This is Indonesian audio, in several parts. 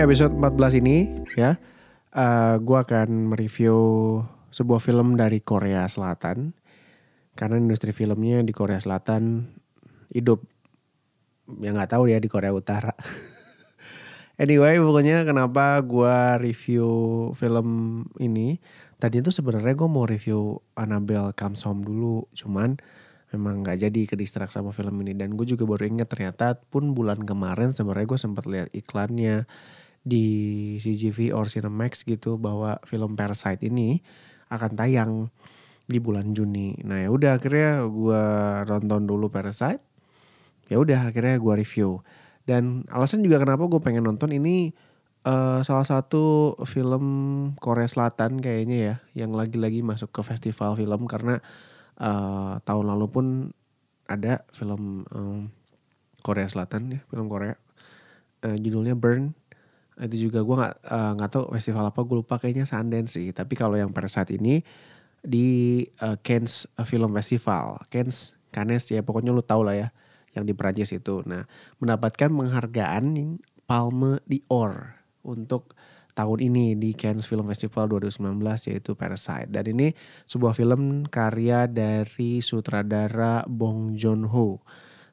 episode 14 ini ya, uh, gue akan mereview sebuah film dari Korea Selatan. Karena industri filmnya di Korea Selatan hidup. yang nggak tahu ya di Korea Utara. anyway, pokoknya kenapa gue review film ini. Tadi itu sebenarnya gue mau review Annabelle Comes Home dulu. Cuman memang nggak jadi ke distrak sama film ini dan gue juga baru inget ternyata pun bulan kemarin sebenarnya gue sempat lihat iklannya di CGV or Cinemax gitu bahwa film Parasite ini akan tayang di bulan Juni. Nah ya udah akhirnya gue nonton dulu Parasite. Ya udah akhirnya gue review. Dan alasan juga kenapa gue pengen nonton ini uh, salah satu film Korea Selatan kayaknya ya yang lagi-lagi masuk ke festival film karena uh, tahun lalu pun ada film um, Korea Selatan ya film Korea uh, judulnya Burn itu juga gue nggak nggak uh, tahu festival apa gue lupa kayaknya Sundance sih. Tapi kalau yang pada saat ini di uh, Cannes Film Festival. Cannes Cannes ya pokoknya lu tau lah ya yang di Prancis itu. Nah mendapatkan penghargaan Palme d'Or untuk tahun ini di Cannes Film Festival 2019 yaitu Parasite. Dan ini sebuah film karya dari sutradara Bong Joon-ho.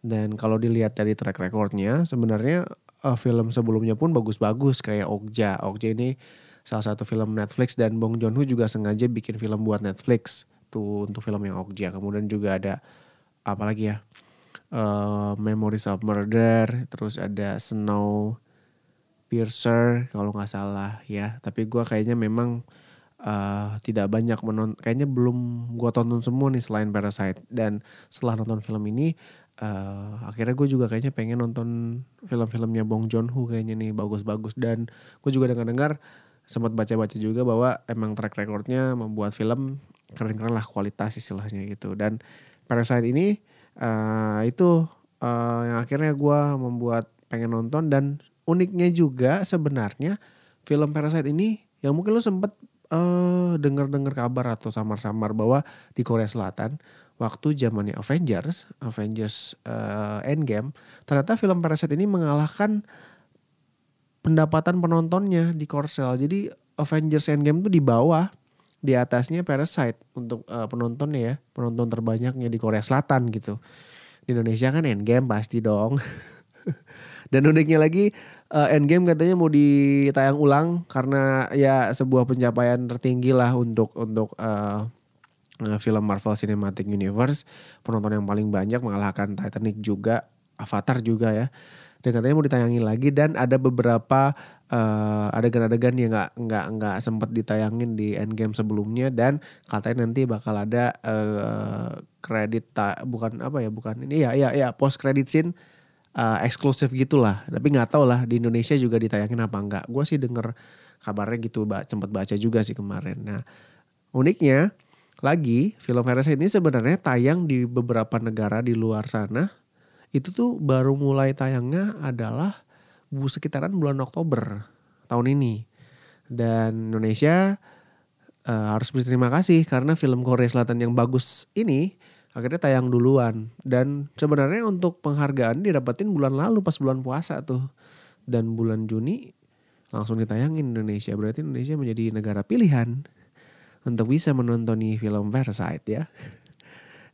Dan kalau dilihat dari track recordnya sebenarnya uh, film sebelumnya pun bagus-bagus kayak Okja. Okja ini salah satu film Netflix dan Bong Joon-ho juga sengaja bikin film buat Netflix tuh untuk film yang Okja. Kemudian juga ada apa lagi ya? Uh, Memories of Murder, terus ada Snow Piercer kalau nggak salah ya. Tapi gue kayaknya memang uh, tidak banyak menonton, kayaknya belum gue tonton semua nih selain Parasite. Dan setelah nonton film ini, uh, akhirnya gue juga kayaknya pengen nonton film-filmnya Bong Joon-ho kayaknya nih bagus-bagus. Dan gue juga dengar-dengar sempat baca-baca juga bahwa emang track recordnya membuat film keren-keren lah kualitas istilahnya gitu. Dan Parasite ini uh, itu uh, yang akhirnya gue membuat pengen nonton. Dan uniknya juga sebenarnya film Parasite ini yang mungkin lo sempet uh, dengar-dengar kabar atau samar-samar bahwa di Korea Selatan waktu zamannya Avengers, Avengers uh, Endgame, ternyata film Parasite ini mengalahkan pendapatan penontonnya di Korsel. Jadi Avengers Endgame itu di bawah, di atasnya Parasite untuk uh, penontonnya ya, penonton terbanyaknya di Korea Selatan gitu. Di Indonesia kan Endgame pasti dong. Dan uniknya lagi uh, Endgame katanya mau ditayang ulang karena ya sebuah pencapaian tertinggi lah untuk untuk uh, film Marvel Cinematic Universe. Penonton yang paling banyak mengalahkan Titanic juga Avatar juga ya. Dan katanya mau ditayangin lagi dan ada beberapa uh, adegan-adegan yang nggak nggak nggak sempat ditayangin di Endgame sebelumnya dan katanya nanti bakal ada uh, kredit ta, bukan apa ya bukan ini ya ya ya post credit scene uh, eksklusif gitulah tapi nggak tahu lah di Indonesia juga ditayangin apa enggak gue sih denger kabarnya gitu sempat baca juga sih kemarin nah uniknya lagi film Parasite ini sebenarnya tayang di beberapa negara di luar sana. Itu tuh baru mulai tayangnya adalah bu sekitaran bulan Oktober tahun ini. Dan Indonesia uh, harus berterima kasih karena film Korea Selatan yang bagus ini akhirnya tayang duluan. Dan sebenarnya untuk penghargaan didapatin bulan lalu pas bulan puasa tuh. Dan bulan Juni langsung ditayangin Indonesia. Berarti Indonesia menjadi negara pilihan untuk bisa menonton film Parasite ya.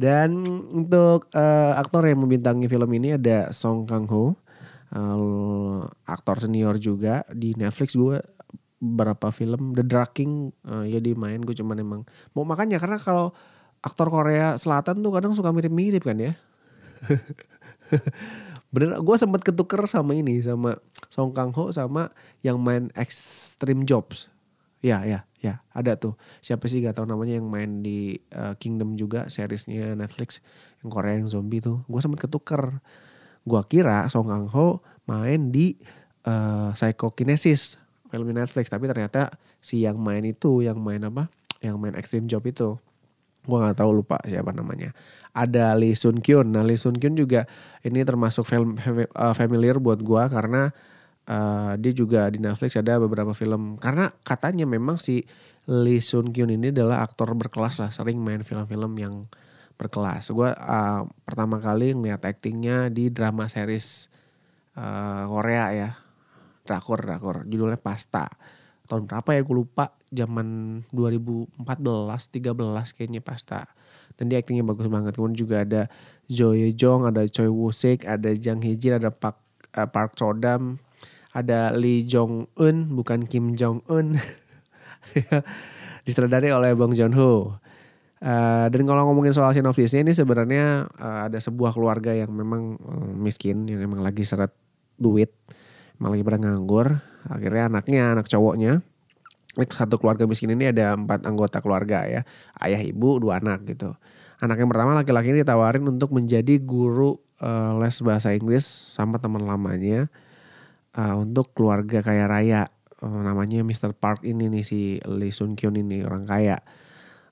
Dan untuk uh, aktor yang membintangi film ini ada Song Kang Ho, uh, aktor senior juga di Netflix gue beberapa film The Drag King uh, ya dia main gue cuman emang mau makanya karena kalau aktor Korea Selatan tuh kadang suka mirip-mirip kan ya. Bener, gue sempet ketuker sama ini sama Song Kang Ho sama yang main Extreme Jobs. Ya, ya, ya, ada tuh. Siapa sih gak tahu namanya yang main di uh, Kingdom juga seriesnya Netflix yang Korea yang zombie tuh. Gue sempet ketuker. Gue kira Song Kang Ho main di uh, Psychokinesis film Netflix, tapi ternyata si yang main itu, yang main apa? Yang main Extreme Job itu. Gue gak tahu lupa siapa namanya. Ada Lee Sun Kyun. Nah Lee Sun Kyun juga ini termasuk film uh, familiar buat gue karena uh, dia juga di Netflix ada beberapa film karena katanya memang si Lee Sun Kyun ini adalah aktor berkelas lah sering main film-film yang berkelas. Gue uh, pertama kali ngeliat aktingnya di drama series uh, Korea ya drakor drakor judulnya Pasta tahun berapa ya gue lupa zaman 2014 13 kayaknya Pasta dan dia aktingnya bagus banget. Kemudian juga ada Jo Ye Jong ada Choi Woo Sik ada Jang Hee Jin ada Park uh, Park Chodam ada Lee Jong Eun bukan Kim Jong Eun disutradarai oleh Bong Joon Ho Uh, dan kalau ngomongin soal sinopsisnya ini sebenarnya uh, ada sebuah keluarga yang memang um, miskin, yang emang lagi seret duit, emang lagi pada nganggur. Akhirnya anaknya, anak cowoknya, satu keluarga miskin ini ada empat anggota keluarga ya, ayah, ibu, dua anak gitu. Anak yang pertama laki-laki ini ditawarin untuk menjadi guru uh, les bahasa Inggris sama teman lamanya uh, untuk keluarga kaya raya. Uh, namanya Mr. Park ini nih si Lee Sun Kyun ini orang kaya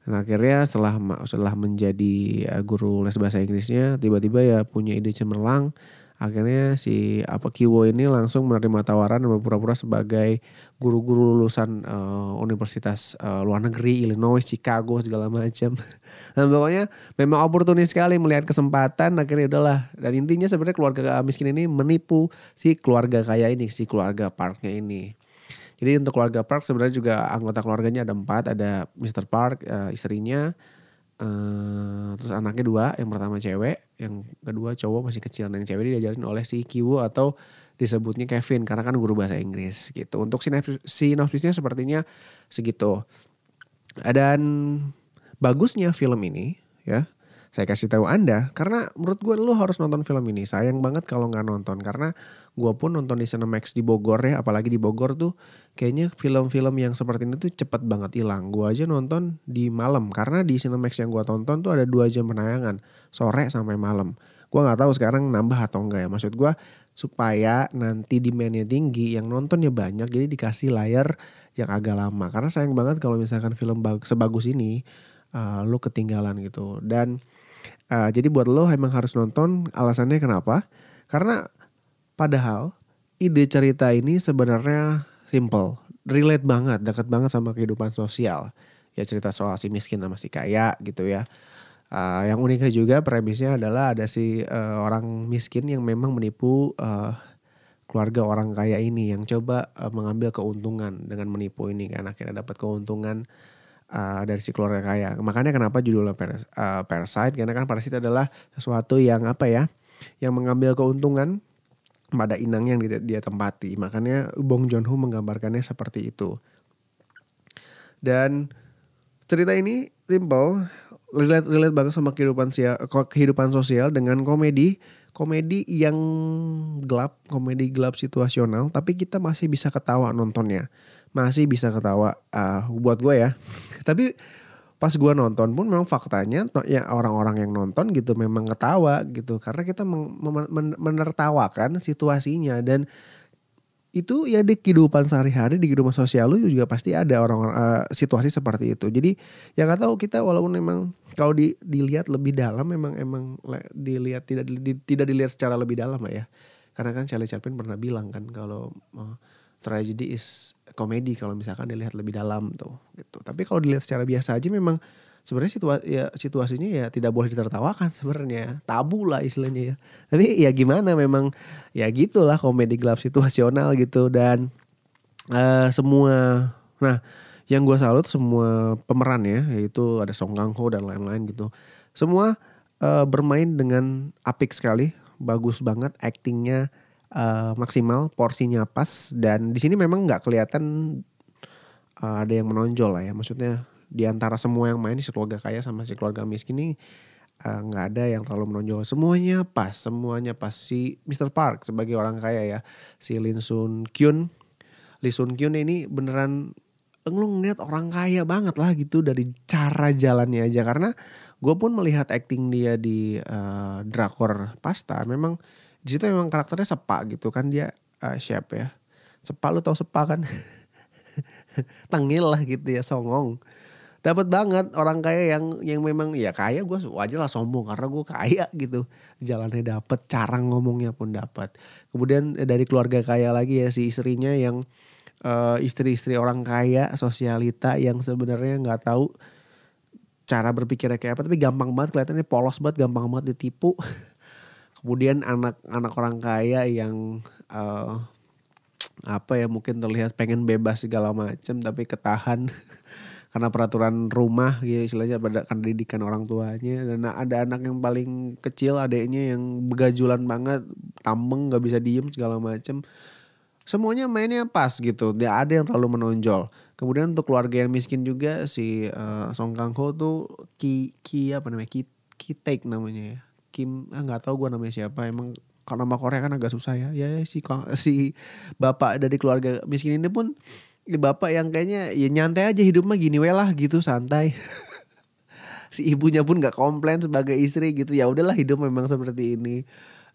Nah akhirnya setelah setelah menjadi guru les bahasa Inggrisnya tiba-tiba ya punya ide cemerlang akhirnya si apa Kiwo ini langsung menerima tawaran dan berpura-pura sebagai guru-guru lulusan uh, universitas uh, luar negeri Illinois, Chicago segala macam. Dan pokoknya memang oportunis sekali melihat kesempatan akhirnya udahlah dan intinya sebenarnya keluarga miskin ini menipu si keluarga kaya ini si keluarga Parknya ini. Jadi untuk keluarga Park sebenarnya juga anggota keluarganya ada empat, ada Mr. Park, uh, istrinya, terus anaknya dua, yang pertama cewek, yang kedua cowok masih kecil, nah, yang cewek diajarin oleh si Kiwo atau disebutnya Kevin karena kan guru bahasa Inggris gitu. Untuk sinopsisnya sepertinya segitu. Dan bagusnya film ini ya saya kasih tahu Anda karena menurut gue lu harus nonton film ini. Sayang banget kalau nggak nonton karena gue pun nonton di Cinemax di Bogor ya, apalagi di Bogor tuh kayaknya film-film yang seperti ini tuh cepet banget hilang. Gue aja nonton di malam karena di Cinemax yang gue tonton tuh ada dua jam penayangan sore sampai malam. Gue nggak tahu sekarang nambah atau enggak ya. Maksud gue supaya nanti demandnya tinggi, yang nontonnya banyak, jadi dikasih layar yang agak lama. Karena sayang banget kalau misalkan film sebagus ini uh, lu ketinggalan gitu. Dan uh, jadi buat lo emang harus nonton. Alasannya kenapa? Karena padahal ide cerita ini sebenarnya simple, relate banget, dekat banget sama kehidupan sosial. Ya cerita soal si miskin sama si kaya gitu ya. Uh, yang uniknya juga premisnya adalah ada si uh, orang miskin yang memang menipu uh, keluarga orang kaya ini yang coba uh, mengambil keuntungan dengan menipu ini kan akhirnya dapat keuntungan uh, dari si keluarga kaya. Makanya kenapa judulnya paras, uh, parasite karena kan parasit adalah sesuatu yang apa ya? yang mengambil keuntungan pada inang yang dia, dia tempati. Makanya Bong Joon Ho menggambarkannya seperti itu. Dan cerita ini simple, relate, relate banget sama kehidupan sia, kehidupan sosial dengan komedi komedi yang gelap, komedi gelap situasional, tapi kita masih bisa ketawa nontonnya masih bisa ketawa uh, buat gue ya. Tapi pas gue nonton pun memang faktanya ya orang-orang yang nonton gitu memang ketawa gitu. Karena kita menertawakan situasinya. Dan itu ya di kehidupan sehari-hari di kehidupan sosial lu juga pasti ada orang-orang uh, situasi seperti itu. Jadi ya nggak tahu kita walaupun memang kalau di, dilihat lebih dalam memang emang dilihat tidak di, tidak dilihat secara lebih dalam lah ya. Karena kan Charlie Chaplin pernah bilang kan kalau uh, tragedy is komedi kalau misalkan dilihat lebih dalam tuh gitu. Tapi kalau dilihat secara biasa aja memang sebenarnya situasi ya situasinya ya tidak boleh ditertawakan sebenarnya. Tabu lah istilahnya ya. Tapi ya gimana memang ya gitulah komedi gelap situasional gitu. Dan uh, semua nah yang gue salut semua pemeran ya yaitu ada Song Kang Ho dan lain-lain gitu. Semua uh, bermain dengan apik sekali bagus banget actingnya uh, maksimal, porsinya pas dan di sini memang nggak kelihatan uh, ada yang menonjol lah ya. Maksudnya di antara semua yang main si keluarga kaya sama si keluarga miskin ini eh, nggak uh, ada yang terlalu menonjol. Semuanya pas, semuanya pas si Mr. Park sebagai orang kaya ya. Si Lin Sun Kyun, Lee Sun Kyun ini beneran lu ngeliat orang kaya banget lah gitu dari cara jalannya aja karena gue pun melihat acting dia di uh, drakor pasta memang di situ memang karakternya sepa gitu kan dia uh, chef ya. Sepa lu tau sepa kan? Tengil lah gitu ya songong. Dapat banget orang kaya yang yang memang ya kaya gue wajar lah sombong karena gue kaya gitu. Jalannya dapet cara ngomongnya pun dapat kemudian dari keluarga kaya lagi ya si istrinya yang uh, istri-istri orang kaya sosialita yang sebenarnya nggak tahu cara berpikirnya kayak apa tapi gampang banget kelihatannya polos banget gampang banget ditipu kemudian anak-anak orang kaya yang uh, apa ya mungkin terlihat pengen bebas segala macam tapi ketahan karena peraturan rumah gitu istilahnya pada karena didikan orang tuanya. Dan ada anak yang paling kecil adiknya yang begajulan banget tambeng nggak bisa diem segala macam semuanya mainnya pas gitu. Tidak ada yang terlalu menonjol. Kemudian untuk keluarga yang miskin juga si uh, Song Kang Ho tuh Ki Ki apa namanya Ki Ki Taek namanya ya Kim ah, nggak tahu gue namanya siapa emang karena nama Korea kan agak susah ya. Ya si si bapak dari keluarga miskin ini pun ya bapak yang kayaknya ya nyantai aja hidup mah gini lah gitu santai. si ibunya pun nggak komplain sebagai istri gitu. Ya udahlah hidup memang seperti ini.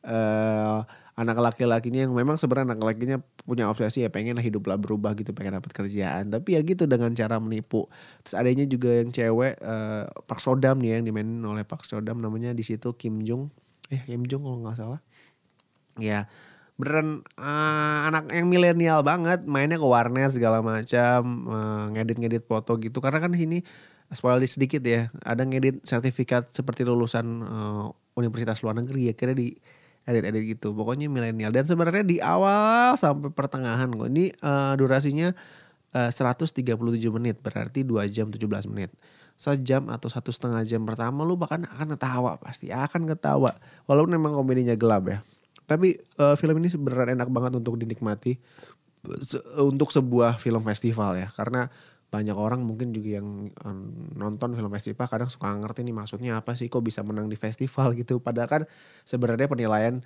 Uh, anak laki-lakinya yang memang sebenarnya anak lakinya punya obsesi ya pengen lah hidup lah berubah gitu pengen dapat kerjaan. Tapi ya gitu dengan cara menipu. Terus adanya juga yang cewek uh, Park Sodam nih yang dimainin oleh Park Sodam namanya di situ Kim Jung eh Kim Jung kalau nggak salah. Ya beneran uh, anak yang milenial banget mainnya ke warnet segala macam uh, ngedit-ngedit foto gitu. Karena kan sini spoiler sedikit ya ada ngedit sertifikat seperti lulusan uh, universitas luar negeri ya kira di edit-edit gitu. Pokoknya milenial. Dan sebenarnya di awal sampai pertengahan kok ini uh, durasinya uh, 137 menit. Berarti 2 jam 17 menit. Sejam atau satu setengah jam pertama lu bahkan akan ketawa pasti akan ketawa. Walaupun memang komedinya gelap ya. Tapi uh, film ini sebenarnya enak banget untuk dinikmati. Untuk sebuah film festival ya. Karena banyak orang mungkin juga yang nonton film festival kadang suka ngerti nih maksudnya apa sih kok bisa menang di festival gitu. Padahal kan sebenarnya penilaian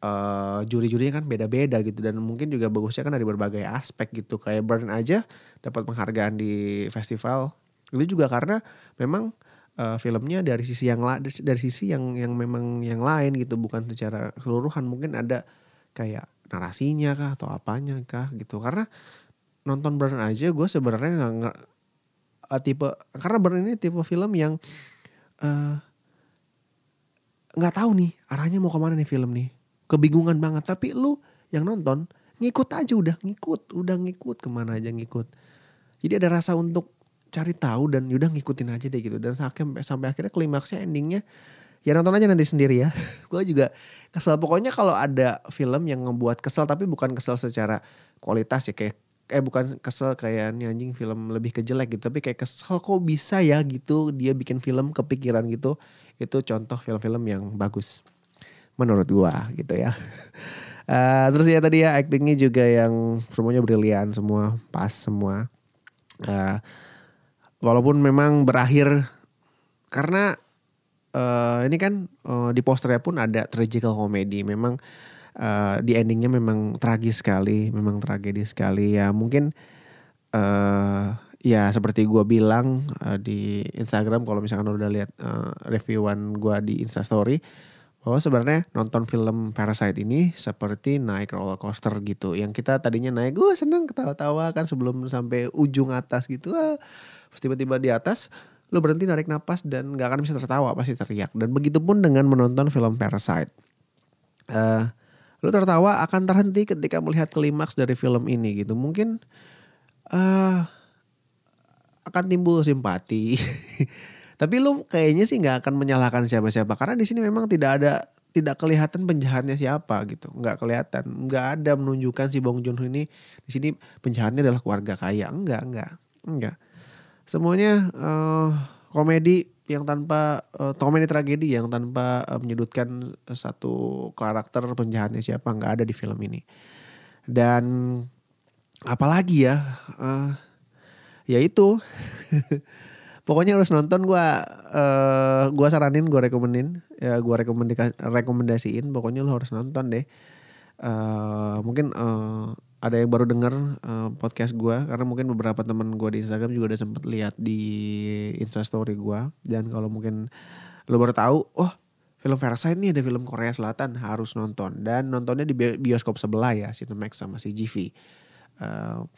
uh, juri-jurinya kan beda-beda gitu. Dan mungkin juga bagusnya kan dari berbagai aspek gitu. Kayak Burn aja dapat penghargaan di festival. Itu juga karena memang uh, filmnya dari sisi yang dari sisi yang yang memang yang lain gitu. Bukan secara keseluruhan. Mungkin ada kayak narasinya kah atau apanya kah gitu. Karena nonton Burn aja gue sebenarnya nggak uh, tipe karena Burn ini tipe film yang eh, nggak uh, tahu nih arahnya mau ke mana nih film nih. Kebingungan banget tapi lu yang nonton ngikut aja udah ngikut udah ngikut ke mana aja ngikut. Jadi ada rasa untuk cari tahu dan yaudah ngikutin aja deh gitu. Dan sampai sampai akhirnya klimaksnya endingnya ya nonton aja nanti sendiri ya. Gue juga kesel. Pokoknya kalau ada film yang ngebuat kesel tapi bukan kesel secara kualitas ya kayak eh bukan kesel kayak nih anjing film lebih ke jelek gitu tapi kayak kesel kok bisa ya gitu dia bikin film kepikiran gitu. Itu contoh film-film yang bagus menurut gua gitu ya. Uh, terus ya tadi ya actingnya juga yang semuanya brilian semua pas semua. Uh, walaupun memang berakhir karena uh, ini kan uh, di posternya pun ada tragical comedy. Memang uh, di endingnya memang tragis sekali memang tragedi sekali. Ya mungkin uh, ya seperti gue bilang uh, di Instagram kalau misalkan udah lihat uh, reviewan gue di Instastory bahwa sebenarnya nonton film Parasite ini seperti naik roller coaster gitu. Yang kita tadinya naik gue seneng ketawa-tawa kan sebelum sampai ujung atas gitu. Ah, tiba-tiba di atas lo berhenti narik napas dan gak akan bisa tertawa pasti teriak. Dan begitupun dengan menonton film Parasite. Uh, lo tertawa akan terhenti ketika melihat klimaks dari film ini gitu. Mungkin uh, akan timbul simpati. Tapi lo kayaknya sih nggak akan menyalahkan siapa-siapa. Karena di sini memang tidak ada tidak kelihatan penjahatnya siapa gitu. Nggak kelihatan. Nggak ada menunjukkan si Bong Joon ini di sini penjahatnya adalah keluarga kaya. Enggak enggak enggak semuanya uh, komedi yang tanpa uh, komedi tragedi yang tanpa uh, menyudutkan satu karakter penjahatnya siapa nggak ada di film ini. Dan apalagi ya uh, ya itu. Pokoknya harus nonton gue uh, gua saranin gue rekomenin ya gue rekomendasiin pokoknya lo harus nonton deh. Uh, mungkin uh, ada yang baru dengar uh, podcast gue karena mungkin beberapa teman gue di Instagram juga udah sempet lihat di Instastory gue dan kalau mungkin lo baru tahu oh film Parasite ini ada film Korea Selatan harus nonton. Dan nontonnya di bioskop sebelah ya Cinemax sama si GV uh,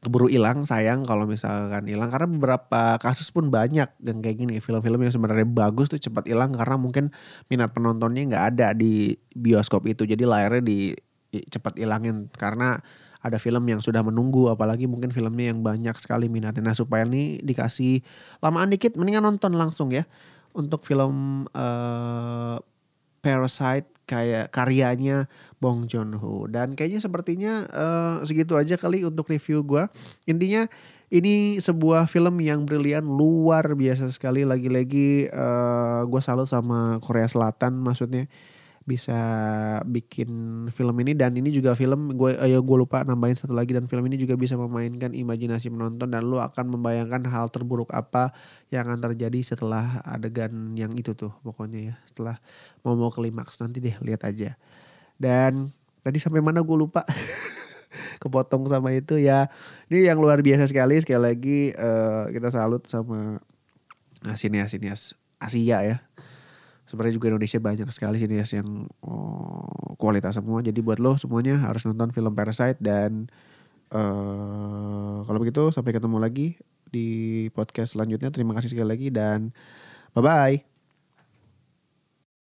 keburu hilang sayang kalau misalkan hilang. Karena beberapa kasus pun banyak yang kayak gini. Film-film yang sebenarnya bagus tuh cepat hilang karena mungkin minat penontonnya nggak ada di bioskop itu. Jadi layarnya di cepat ilangin. Karena ada film yang sudah menunggu apalagi mungkin filmnya yang banyak sekali minatnya. Nah supaya ini dikasih lamaan dikit mendingan nonton langsung ya. Untuk film uh, Parasite kayak karyanya Bong Joon Ho dan kayaknya sepertinya uh, segitu aja kali untuk review gue intinya ini sebuah film yang brilian luar biasa sekali. Lagi-lagi uh, gue salut sama Korea Selatan maksudnya bisa bikin film ini. Dan ini juga film gue ayo gue lupa nambahin satu lagi. Dan film ini juga bisa memainkan imajinasi penonton. Dan lu akan membayangkan hal terburuk apa yang akan terjadi setelah adegan yang itu tuh pokoknya ya. Setelah mau mau klimaks. Nanti deh lihat aja. Dan tadi sampai mana gue lupa? Kepotong sama itu ya. Ini yang luar biasa sekali. Sekali lagi uh, kita salut sama nah, sinias sinias Asia ya sebenarnya juga Indonesia banyak sekali sini yang oh, kualitas semua. Jadi buat lo semuanya harus nonton film Parasite dan uh, kalau begitu sampai ketemu lagi di podcast selanjutnya. Terima kasih sekali lagi dan bye bye.